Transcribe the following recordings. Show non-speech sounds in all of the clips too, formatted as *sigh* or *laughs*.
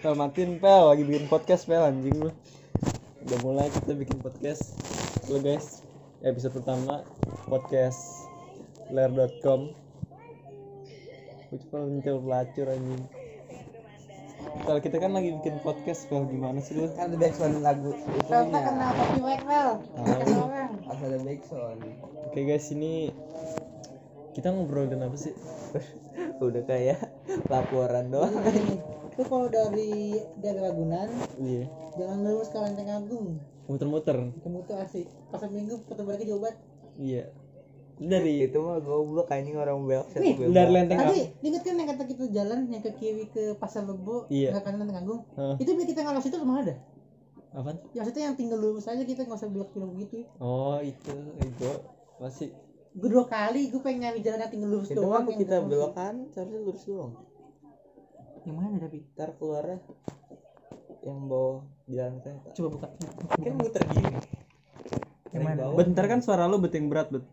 Pel matiin pel lagi bikin podcast pel anjing lu. Udah mulai kita bikin podcast. Halo guys, episode pertama podcast ler.com. Gue cuma mencel pelacur anjing. Kalau kita kan lagi bikin podcast pel gimana sih lu? kan ada backsound lagu Fel itunya kena copyright Fel kena orang harus ada backsound Oke guys, ini kita ngobrolin apa sih? *laughs* udah kayak laporan doang itu kalau dari dari Ragunan Iya, jangan lurus ke Lenteng Agung muter-muter. tuh asik pas minggu putar balik ke Jawa Barat Iya. Dari itu mah goblok anjing orang belok Nih, belok. dari lenteng tadi inget kan yang kata kita jalan yang ke kiri ke Pasar Lebo Iya. ke kanan Lenteng Agung Hah. itu biar kita ngalas itu ke mana dah Apaan? ya maksudnya yang tinggal lurus aja kita nggak usah belok belok gitu Oh itu itu masih gue dua kali gue pengen nyari jalan yang tinggal lurus itu doang kita belok kan seharusnya lurus doang. Yang mana tapi? Ntar keluarnya yang bawah jalan kereta coba buka. Kan muter gini. Yang mana? bawah. bentar kan suara lu beting berat bet.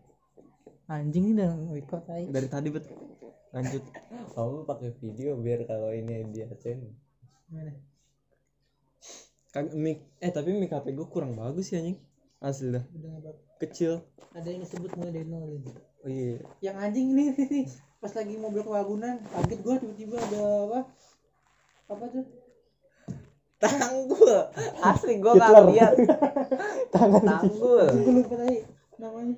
Anjing ini udah record aja dari tadi bet. Lanjut. Kamu pakai video biar kalau ini dia cen Mana? Kag mic eh tapi mic HP gue kurang bagus sih anjing. Asli dah. Kecil. Ada yang disebut mulai dari nol ini oh iya. Yang anjing nih, nih. pas lagi mau belok Ragunan kaget gua tiba-tiba ada apa? Apa tuh? Tanggul asli gua nggak lihat. *laughs* Tangan tanggul gue lupa tadi namanya.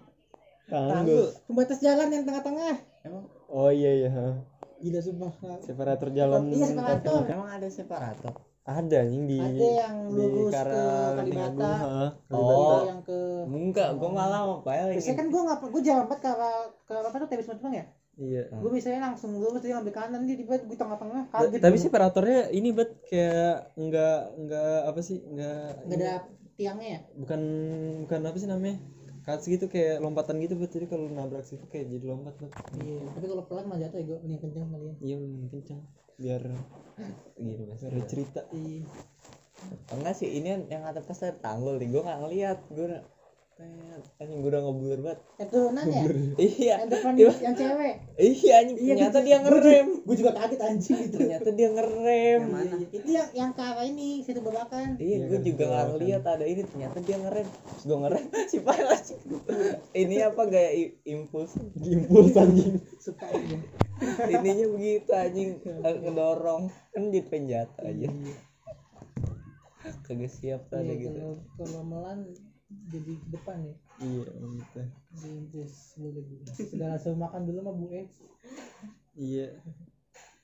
Tanggul pembatas jalan yang tengah-tengah. Emang? Oh iya iya. Gila sumpah. Separator jalan iya separator. emang ada separator ada anjing di ada yang di lurus ke Kara Agung Kalibata. Oh. Yang ke enggak gua malah mau paling biasanya kan gua nggak gua jalan banget ke ke apa tuh Tebis Matupang ya? Iya. Gua biasanya langsung lurus dia ngambil kanan dia tiba gua tengah-tengah kaget tapi gua. separatornya ini bet kayak enggak enggak apa sih enggak nggak ada tiangnya ya? Bukan bukan apa sih namanya cuts gitu kayak lompatan gitu bet jadi kalau nabrak situ kayak jadi lompat bet iya. Tapi kalau pelan mah jatuh ya gua mending kenceng kalian iya lebih kencang biar gini mas biar cerita. Iya. Enggak sih ini yang- atas ada tanggul nih. Gua nggak ngeliat. Kayak anjing gua udah ngebur banget. Yang turunan ya? Iya. Yang depan Iya. yang cewek? Iya anjing. Ternyata gitu. dia ngerem. *laughs* Gue juga kaget anjing gitu. Ternyata dia ngerem. Iya, itu yang yang ke arah ini situ babakan. Iya Iya, gue kan, juga nggak ngeliat ada ini ternyata dia ngerem. Terus gue ngerem *laughs* si panas ini apa gaya impuls? Impuls anjing. Suka ininya begitu anjing. Ngedorong kan jadi penjata aja kagak siap tadi Iya, gitu. kalau melan jadi depan ya? Iya gitu impus dulu sudah langsung makan dulu mah bu eh iya.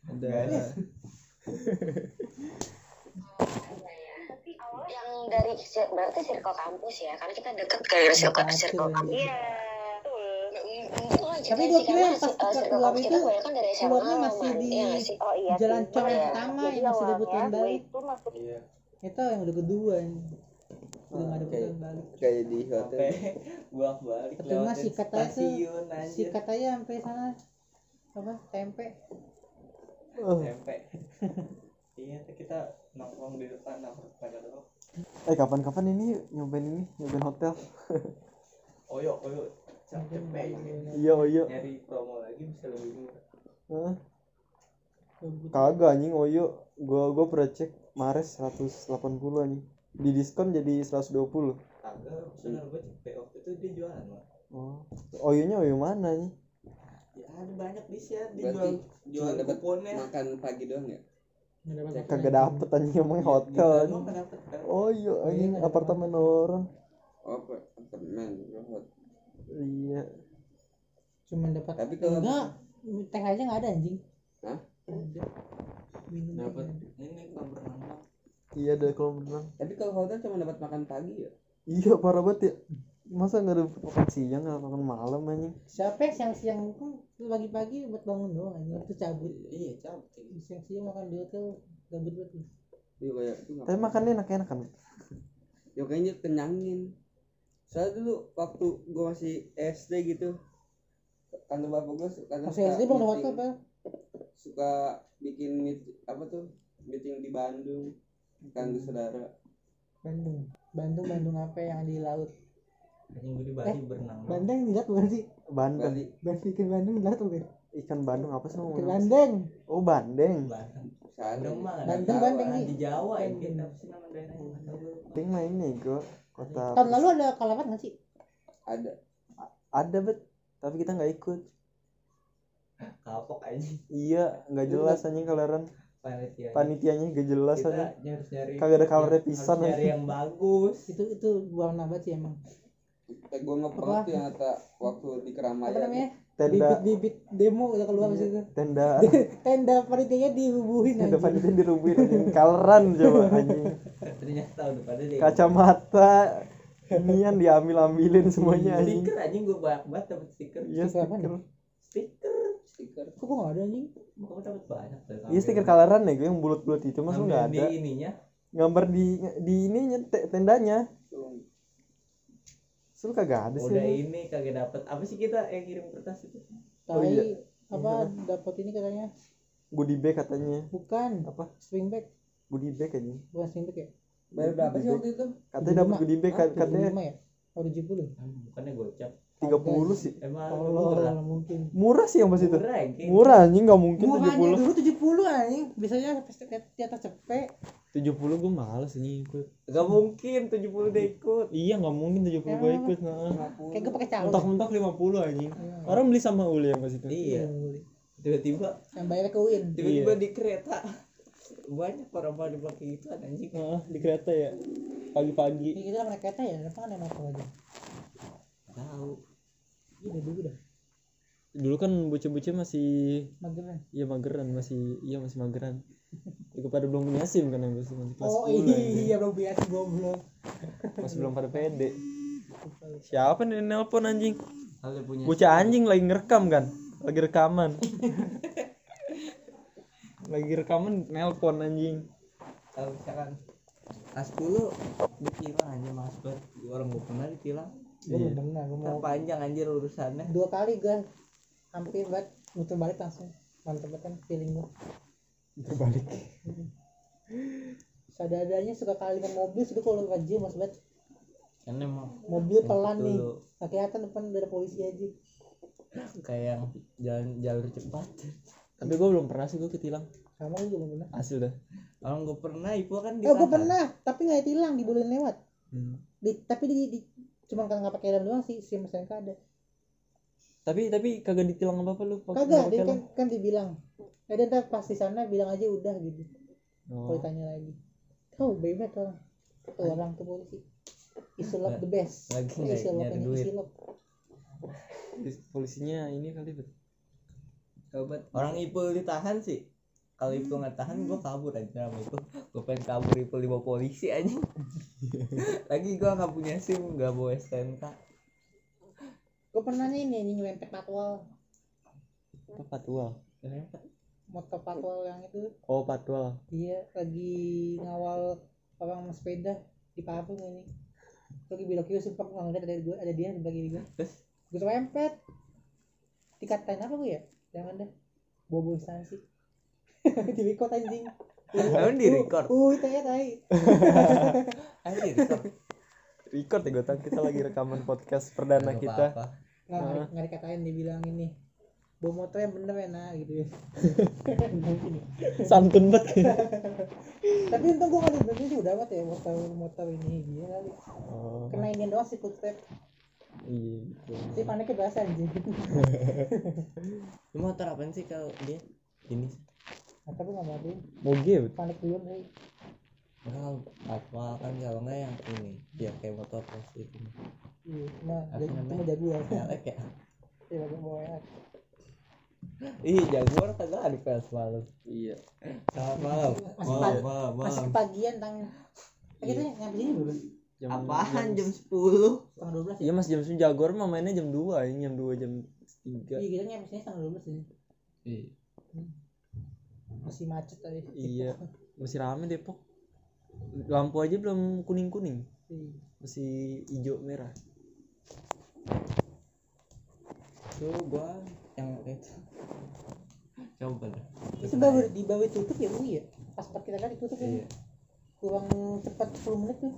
Ada. Yang dari berarti circle kampus ya karena kita deket kayak circle circle kampus. iya. Tapi gua kira yang pas kita keluar itu, keluarnya masih di jalan cong yang pertama yang masih balik iya itu yang udah kedua nggak ada Oke. putaran balik. Kayak di hotel. Buang balik Betul, Mas, si katanya tuh- stasiun si anjir katanya sampai sana. Apa? Tempe. Tempe. *laughs* Iya kita nongkrong di depan nongkrong pada doang eh kapan-kapan ini nyobain ini nyobain hotel. *laughs* Oyo oyo. Capek iya oh iya nyari promo lagi bisa lebih murah. Hah? kagak anjing oyo. Gua gua pernah cek Mares 180 anjing di diskon jadi 120 agak bener gue cek PO itu dia jualan mah oh. Oyonya oyo mana nih ya ada banyak di share dia Berarti jual jual dapat kuponnya. makan pagi doang ya? Kagak dapet anjing hotel Emang dapet kan. Oh iya anjing dapet apartemen orang. Oh apa? Apartemen rohot iya. Cuman dapat Tapi kalau- enggak teh aja nggak ada anjing. Hah? ada. Minum Dapat. ini kolam renang. Iya ada kolam renang tapi kalau hotel cuma dapat makan pagi ya? Iya parah banget ya. Masa nggak ada makan siang nggak makan malam anjing? Siapa yang siang-siang kan pagi-pagi buat bangun doang anjing. Itu cabut. Iya cabut. Ini. siang-siang makan di hotel gabut banget. Iya kayak itu tapi makannya enak-enak kan ya kayaknya kenyangin. Soalnya dulu waktu gua masih SD gitu kantor bapak gua su- kadang masih suka SD belum hotel pak? Suka bikin meet, apa tuh meeting di Bandung kanggo saudara. Bandung. Bandung Bandung apa yang di laut? Anjing gue di Bali berenang. Bang. Bandeng di laut bukan sih? Bandeng. Bali. Bandeng ikan Bandeng di laut bukan ikan Bandung apa sih? Ikan Bandeng. Oh bandeng. Bandeng. mah ah, Ji. di Jawa ya apa sih nama daerahnya. Ting mah ini gue kota tahun lalu ada kalapan nggak sih? Ada. Ada bet. Tapi kita nggak ikut. Kapok aja iya nggak jelas anjing kaleran panitia panitianya gak jelas kita aja harus nyari Kagak ada harus pisan, nyari yang bagus. Itu itu buang nabat sih emang. Eh, gue nggak pernah Apa? tuh yang kata waktu di apa keramaian namanya? Tenda. Bibit-bibit demo udah keluar di situ tenda. *laughs* Tenda panitianya dirubuhin tenda panitia dirubuhin anjing. Kaleran coba anjing. Ternyata depannya deh. Kacamata. Inian diambil ambilin semuanya anjing. Stiker anjing gue banyak banget dapet stiker. Iya Stiker stiker stiker. Kok gua nggak ada anjing? Gue dapet banyak iya stiker kaleran ya gue yang bulat-bulat itu masa Ngambil nggak di ada ininya. Gambar di di ininya te- tendanya. Sul kagak ada sih udah ini kagak dapet. Apa sih kita yang kirim kertas itu? Oh, tai iya. apa? dapat ini katanya. Goodie bag katanya. Bukan. Apa? Swing bag. Goodie bag anjing bukan swing bag ya? Bayar berapa sih waktu itu? Katanya dapat 75. goodie bag Ah, katanya. 75 ya? Oh 70 Hmm, bukannya gocap 30 sih. emang Allah murah mungkin. Murah sih yang pas itu. Murah ya murah anjing nggak mungkin murahnya 70 dulu 70 anjing. Biasanya di atas cepet. 70 gue males anjing ikut. Gak mungkin 70 udah ikut. Iya nggak mungkin 70 gue Emang? ikut nah. kayak gue pakai calon. Mentok-mentok 50 anjing. Orang beli sama uli yang pas itu. Iya. Tiba-tiba. Yang bayar ke UIN. Tiba-tiba Iya. di kereta. Banyak orang pada pakai itu anjing. Heeh, di kereta ya. Pagi-pagi. Ya kita naik kereta ya kenapa kan naik motor aja tahu. Iya dulu dah. Dulu kan bocah-bocah masih mageran. Iya mageran masih iya masih mageran. Itu pada belum punya sim kan yang masih masih kelas oh 10 anjing. iya belum biasa goblok. Masih belum pada pede. Siapa nih nelpon anjing? Punya bocah anjing lagi ngerekam kan? Lagi rekaman. Lagi rekaman nelpon anjing. Kalau misalkan kelas 10 ditilang aja mas. Banget orang gue pernah ditilang gue belum pernah gue mau terpanjang anjir urusannya. Dua kali gue hampir banget muter balik langsung. Mantep banget kan feeling gue berbalik *laughs* sadadanya suka kali dengan mobil suka kalau rajin mas banget kan emang mobil pelan nih. nggak kelihatan depan ada polisi aja. *clears throat* Kayak yang jalan jalur cepat. Tapi gue belum pernah sih gue ketilang. Sama gue belum pernah. Asli dah. Orang gue pernah Ipo kan oh gue ditahan. pernah tapi nggak tilang dibolehin lewat. Hmm. di, tapi di, di cuma kan nggak pakai helm doang sih sim SNK ada. Tapi tapi kagak ditilang apa apa lu kagak dia helm? kan kan dibilang. Eh dia ntar pas di sana bilang aja udah gitu. Oh. kalau ditanya lagi. Tahu bebek orang. Tuh orang tuh polisi. Isulap the best. Lagi Eh, isulap ini duit. isulap polisinya ini kali bet. Obat. orang Ipul ditahan sih kalau Ipul nggak tahan gue kabur aja sama Ipul. Gue pengen kabur Ipul dibawa polisi aja. *laughs* Lagi gue nggak punya sim nggak bawa STNK. Gue pernah nih nih nyelempet patwal. Apa patwal? Motor patwal yang itu. Oh patwal. Dia lagi ngawal orang sepeda di Parung ini. Lagi belok kiri sumpah gue nggak ngeliat ada gue ada dia di belakang gue terus? Gue serempet dikatain apa gue ya? Jangan deh. Bobo instansi *laughs* di record anjing. Emang di record? uh tai *laughs* tai. Ayo di record. Record ya gue tahu kita lagi rekaman podcast perdana Nggak kita. apa-apa. nggak nggak- nggak dikatain dia bilang ini bawa motor yang bener ya nah gitu ya. *laughs* Santun banget. Tapi untung gue nggak berhenti sih udah amat ya motor motor ini dia kali. Oh. Kena ini doang sih footstep. Iya gitu. tapi paniknya berasa anjing. Lu motor apaan sih kalau dia? Ini nah, tapi nggak mau tuh moge panik duluan sih Enggak, apa kan kalau nggak yang ini. Ya kayak motor plastik ini. Iya cuma Apa jadi namanya? cuma jaguar Elek ya? Iya bagus bawa enak ih jaguar kagak ada kelas malam. Iya. Selamat malam. Masih malam pagi. malam masih malam kepagian tang eh, kita nyampe sini belum? Jam apaan? Jam 10 setengah dua belas ya? Iya mas jam 9 jaguar mah mainnya jam 2 ini jam 2 jam 3 iya kita nyampe sini setengah dua belas ini Iya. Masih macet tadi. Iya masih rame Depok lampu aja belum kuning kuning Iya. masih hijau merah. Tuh gua yang itu coba dah itu baru di bawah tutup ya Ui ya? Pas pas kita kan ditutup Iya. ya kurang cepat 10 menit tuh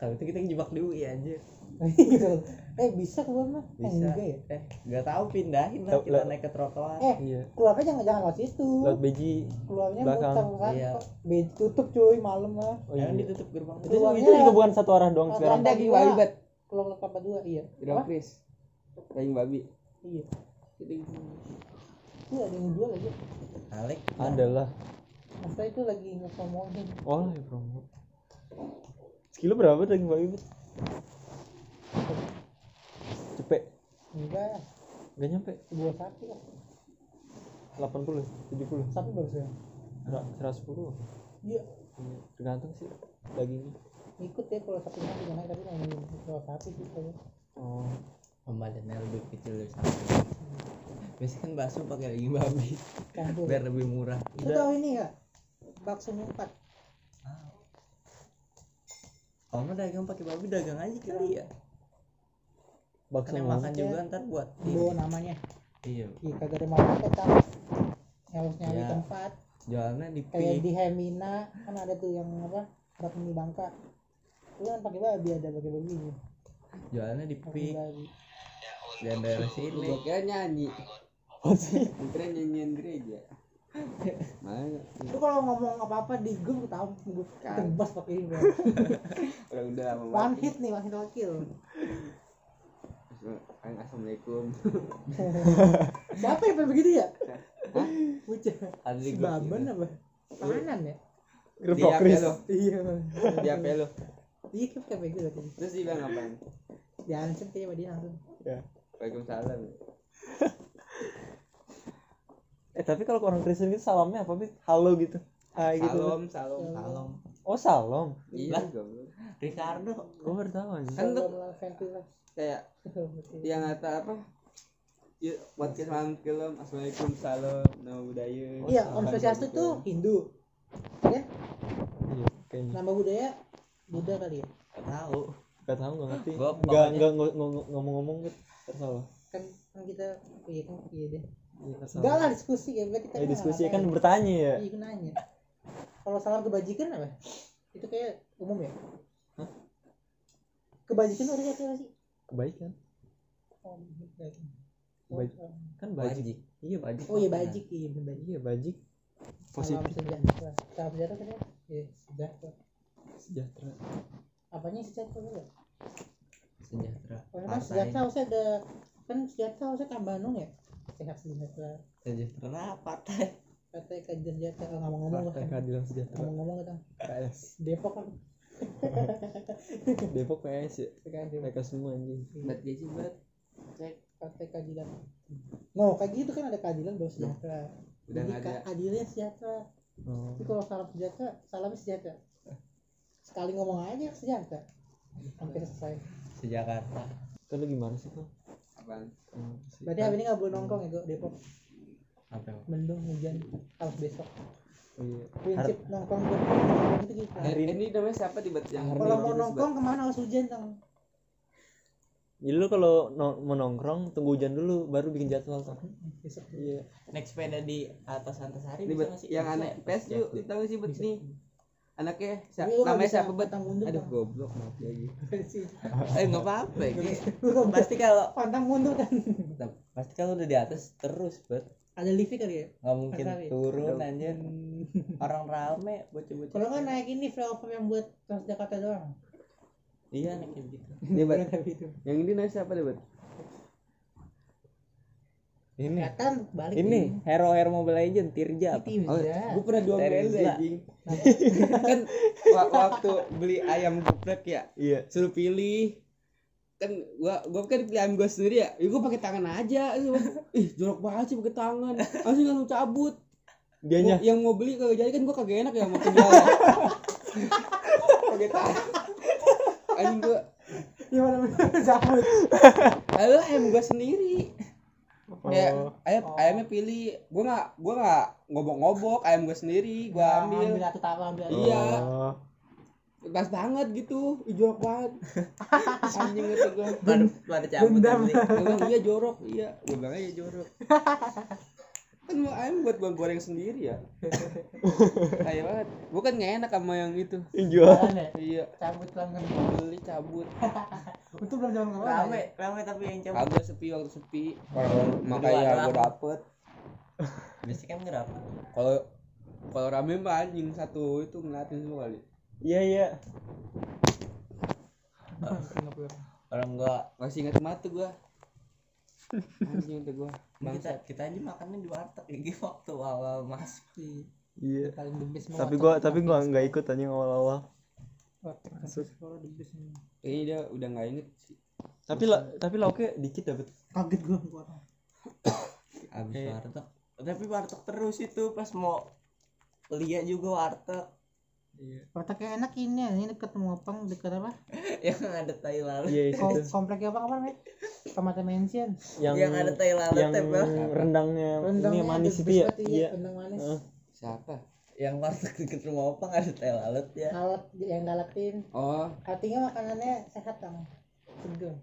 kalau itu kita jebak di UI anjir *laughs* eh bisa keluar mah eh, bisa. enggak ya? Eh nggak tahu pindahin lah Lewat- kita lewat- naik ke trotoar. Eh iya. keluarnya jangan jangan lewat situ. Lewat beji keluarnya belakang. kan? Iya. kok. Be- tutup cuy malam mah oh, jangan iya. ditutup gerbang. Itu, Keluarnya itu juga lewat- bukan satu arah doang lewat sekarang. Kelapa daging dua. babi bet keluar ke kelapa dua? Iya. Berapa apa Chris. Daging babi. Iya. Itu ada yang jual aja Alek. Adalah. Maksudnya itu lagi ngepromoin? Oh ya promo. Sekilo berapa daging babi Bet? Cepet. Enggak gak nyampe. dua sapi lah. 80 70 sapi bagus ya Sera- 110 iya Iya, tergantung sih dagingnya. Ikut ya kalau sapinya juga naik tapi ngomongin dua sapi sih kalau oh. Pembadannya lebih kecil dari sapi biasanya kan bakso pakai daging babi. Campur. Biar lebih murah. Lu tahu ini ya bakso empat kalau mau dagang pakai babi dagang aja kali ya bakso kan yang mana? makan juga ntar buat bawa namanya. Iya. Iya kagak ada market kan harus nyari Ya. tempat. Jualnya di kayak di Hemina kan ada tuh yang apa tempat mie Bangka. Lu kan pakai babi ada pakai babi. Jualnya di pik babi. Dan daerah sini. Gua kira nyanyi. Kira nyanyian gereja. Mana? Lu kalau ngomong apa apa di grup tahu. Gue tebas pakai ini *laughs* udah lama one hit nih one hit wakil Assalamualaikum. assalamualaikum. *laughs* Siapa yang begitu ya? Hah? bocah si baban apa? Kanan ya? Grup lo iya. Di HP lo iya kayak begitu tadi. Terus dia bilang apaan diancam kayak sama dia langsung. Ya. Waalaikumsalam. *laughs* Eh tapi kalau ke orang Kristen gitu salamnya apa sih halo gitu. Hai gitu. Salam salam. Salam. oh salam? Iya goblok. Ricardo gue baru tahu aja Kan ventilas kayak *laughs* yang kata apa? Ya podcast malam film assalamualaikum salam nama budaya. Iya om swastiastu tuh Hindu. Ya? Iya kayaknya. Nama budaya Buddha kali ya? Gak tahu. Gak tahu gak ngerti. Gua nggak nggak ngo- ngo- ngomong-ngomong gitu tersalah kan kan kita iya kan iya deh. Iya, enggak lah diskusi ya kita Eh, nggak diskusi kan bertanya ya. Iya kan nanya. Kalau salam kebajikan apa? Itu kayak umum ya? Hah? kebajikan ada nggak sih kebaikan. Oh, baik. Baik. kan bajik. Bajik. iya bajik oh iya bajik iya bener. Bajik iya bajik. Salam positif sejahtera. Salam sejahtera kan ya? Iya, sejahtera. Sejahtera. Apanya sejahtera enggak sejahtera. Oh Partai. sejahtera harusnya ada kan sejahtera harusnya kan Bandung ya? Sehat sejahtera. Sejahtera partai. Partai kajian sejahtera. Oh, ngomong-ngomong partai kan keadilan sejahtera. Ngomong-ngomong kan PS Depok kan Depok PS ya Depok mereka semua anjing. Bat sih bat cek partai keadilan. No kayak gitu kan ada keadilan baru sejahtera. Udah jadi nggak ada. keadilannya sejahtera. Oh. tapi kalau salam sejahtera salamnya sejahtera. Sekali ngomong aja sejahtera. Sampai selesai. Sejakarta. Itu lu gimana sih tuh apaan? Hmm, berarti hari ini nggak boleh nongkrong ya Depok. Apa? Mendung hujan. Harus besok iya. prinsip nongkrong buat nongkrong itu gitu hari ini namanya siapa di bat yang kalau mau nongkrong ke mana? Harus hujan tang. Jadi lu kalau no- mau nongkrong tunggu hujan dulu baru bikin jadwal tuh besok. Iya. Naik sepeda di atas Antasari Ini bisa bat nggak sih? yang aneh ya? pes yuk tahu sih bat nih. Anaknya si- Tapi lu nggak namanya siapa mundur, aduh goblok maaf *laughs* lagi eh nggak apa-apa bisa pasti kalau pantang mundur kan pasti kalau udah di atas terus bet ada lift kali ya? Nggak mungkin. Antasari. turun anjir. orang rame bocah-bocah kalau nggak naik ini flyover yang buat Transjakarta doang. Iya. Naik kayak gitu. Kayak gitu. Yang ini namanya siapa deh bat ini. Kelihatan balik ini hero hero mobile legend tirja oh gue pernah diomelin Teresa. anjing. *laughs* Kan wa- waktu beli ayam geprek ya iya. suruh pilih kan gua gua kan pilih ayam gua sendiri ya, ya gua pakai tangan aja. Ih jorok banget sih pakai tangan. Langsung langsung cabut. Dianya? Yang mau beli kagak jadi kan gua kagak enak ya mau tinggal pakai tangan. Anjing gua. Gimana bener cabut. Ayo ayam gua sendiri. Ya oh. ayam Oh. ayamnya pilih. Gua nggak gua nggak ngobok-ngobok ayam gua sendiri gua ambil. satu taruh ambil satu. Iya. Oh. Pas banget gitu jorok banget *laughs* anjing itu gua. Pada pada cabut bilang iya jorok. Iya. Gua bilang iya jorok. *laughs* Kan mau ayam buat gua goreng sendiri ya. *laughs* Kayak banget. Gua kan nggak enak sama yang itu. Yang jual. Ya? Iya. Cabut pelanggan beli cabut. Itu belum jalan ke mana rame rame tapi yang coba agak sepi waktu sepi. Kalau makanya gua dapet. Biasanya kan nggak dapet. Kalau kalau rame mah anjing satu itu ngeliatin semua kali Iya iya. orang gua masih ingat mati gua. Anjing itu gua. Kita bangsat. kita aja makannya di warteg ya gitu waktu awal masuk. Sih Iya. paling Tapi gua tapi gua nggak ikut anjing awal-awal. masuk. best nih. kayaknya dia udah nggak inget sih. Tapi lah tapi lauknya dikit dapet. kaget gua gua abis warteg. Tapi warteg terus itu pas mau lihat juga warteg Wartegnya enak ini ya, ini deket Mopang, deket apa? *laughs* yang ada tai lalat Iya Kom itu. kompleknya apa kemarin ya? Kamata Mansion. Yang yang ada tai lalat yang ya bang rendangnya ini Rendangnya manis itu ya. banget, Iya. rendang manis. Heeh. siapa yang warteg deket rumah opang ada tai lalat ya Lalat yang galatin. oh Artinya makanannya sehat dong. Seger.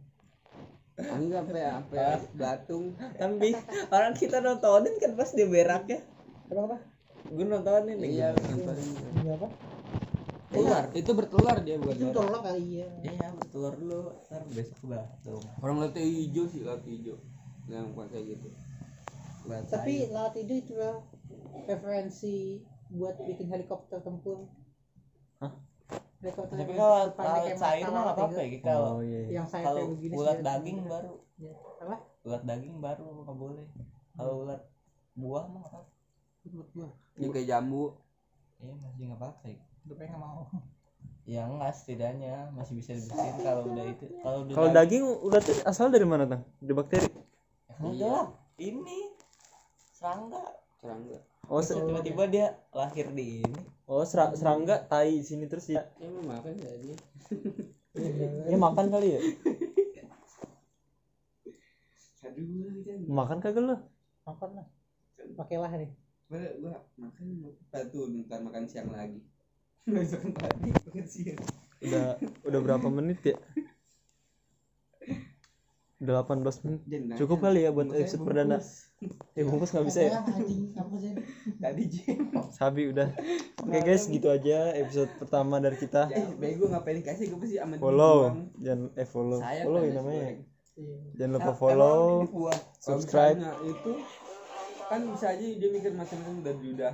enggak *laughs* sampai sampai belatung tapi *laughs* orang kita nontonin kan pas dia berak ya Apa apa? gue nontonin nih iya nontonin. Ini keluar itu bertelur dia bukan Itu tolong kali ya. iya bertelur dulu ntar besok batuk orang latih hijau sih latih hijau yang bukan kayak gitu Buat Tapi lalat itu itu lah referensi buat bikin helikopter tempur. Hah? Helikopter tapi kalau kayak cair mah nggak lalat apa-apa itu. ya kalau Oh iya. iya. Yang saya kalau kayak begini ulat daging baru Ya. Apa? ulat daging baru nggak boleh kalau ulat buah mah apa Buat gua. yang kayak jambu iya masih nggak apa-apa ya Gue pengen nggak mau. ya enggak setidaknya masih bisa dibersihin kalau udah itu kalau udah Kalau daging udah tuh asal dari mana tang? Dari bakteri. enggak lah ini serangga serangga Oh, tiba-tiba dia lahir di ini oh ser- serangga tai di sini terus ya. ya mau makan tadi *laughs* Ya makan kali ya. kan Makan kagak lu? Makan lah. Pakailah nih. gua gua makan tuh ntar makan siang lagi Udah udah berapa menit ya? Udah 18 menit. Nanya. Cukup kali ya buat episode perdana. Ya bungkus nggak bisa ya. Tadi Sabi udah. Oke guys, gitu aja episode pertama dari kita. eh bego ngapain dikasih gue pasti aman Follow, jangan eh follow. Follow ya namanya. Iya. Jangan lupa follow, subscribe. itu kan bisa aja dia mikir macam-macam udah udah